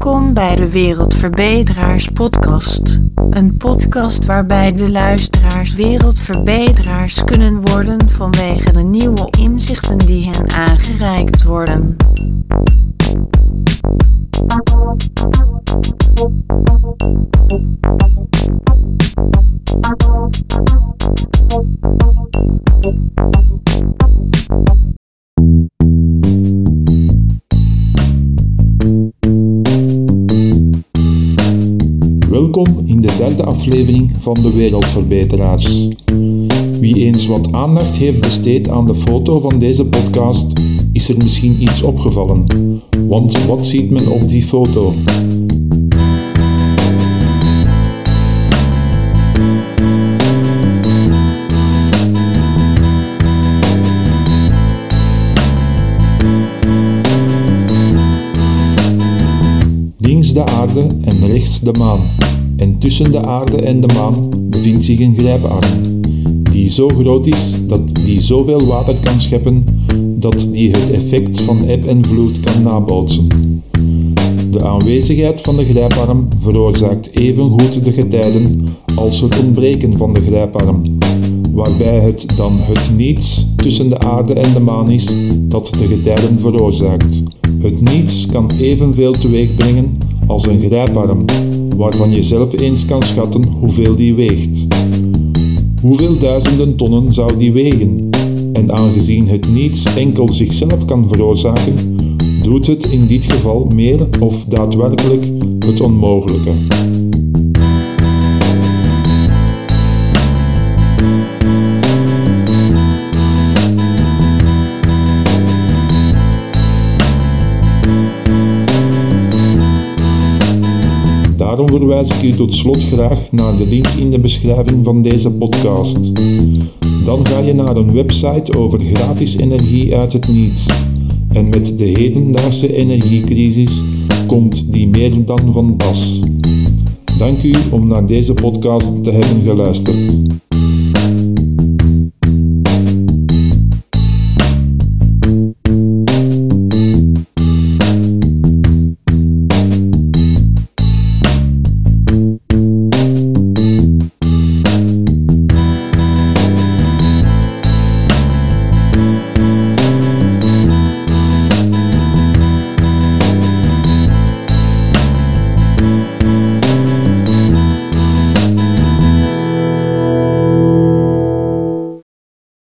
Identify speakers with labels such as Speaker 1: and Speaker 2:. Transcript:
Speaker 1: Welkom bij de Wereldverbeteraars Podcast. Een podcast waarbij de luisteraars wereldverbeteraars kunnen worden vanwege de nieuwe inzichten die hen aangereikt worden.
Speaker 2: Derde aflevering van de Wereldverbeteraars. Wie eens wat aandacht heeft besteed aan de foto van deze podcast, is er misschien iets opgevallen. Want wat ziet men op die foto? Links de aarde en rechts de maan. En tussen de aarde en de maan bevindt zich een grijparm, die zo groot is dat die zoveel water kan scheppen dat die het effect van eb en vloed kan nabootsen. De aanwezigheid van de grijparm veroorzaakt evengoed de getijden als het ontbreken van de grijparm, waarbij het dan het niets tussen de aarde en de maan is dat de getijden veroorzaakt. Het niets kan evenveel teweeg brengen als een grijparm, waarvan je zelf eens kan schatten hoeveel die weegt. Hoeveel duizenden tonnen zou die wegen? En aangezien het niets enkel zichzelf kan veroorzaken, doet het in dit geval meer of daadwerkelijk het onmogelijke. Daarom verwijs ik u tot slot graag naar de link in de beschrijving van deze podcast. Dan ga je naar een website over gratis energie uit het niets. En met de hedendaagse energiecrisis komt die meer dan van pas. Dank u om naar deze podcast te hebben geluisterd.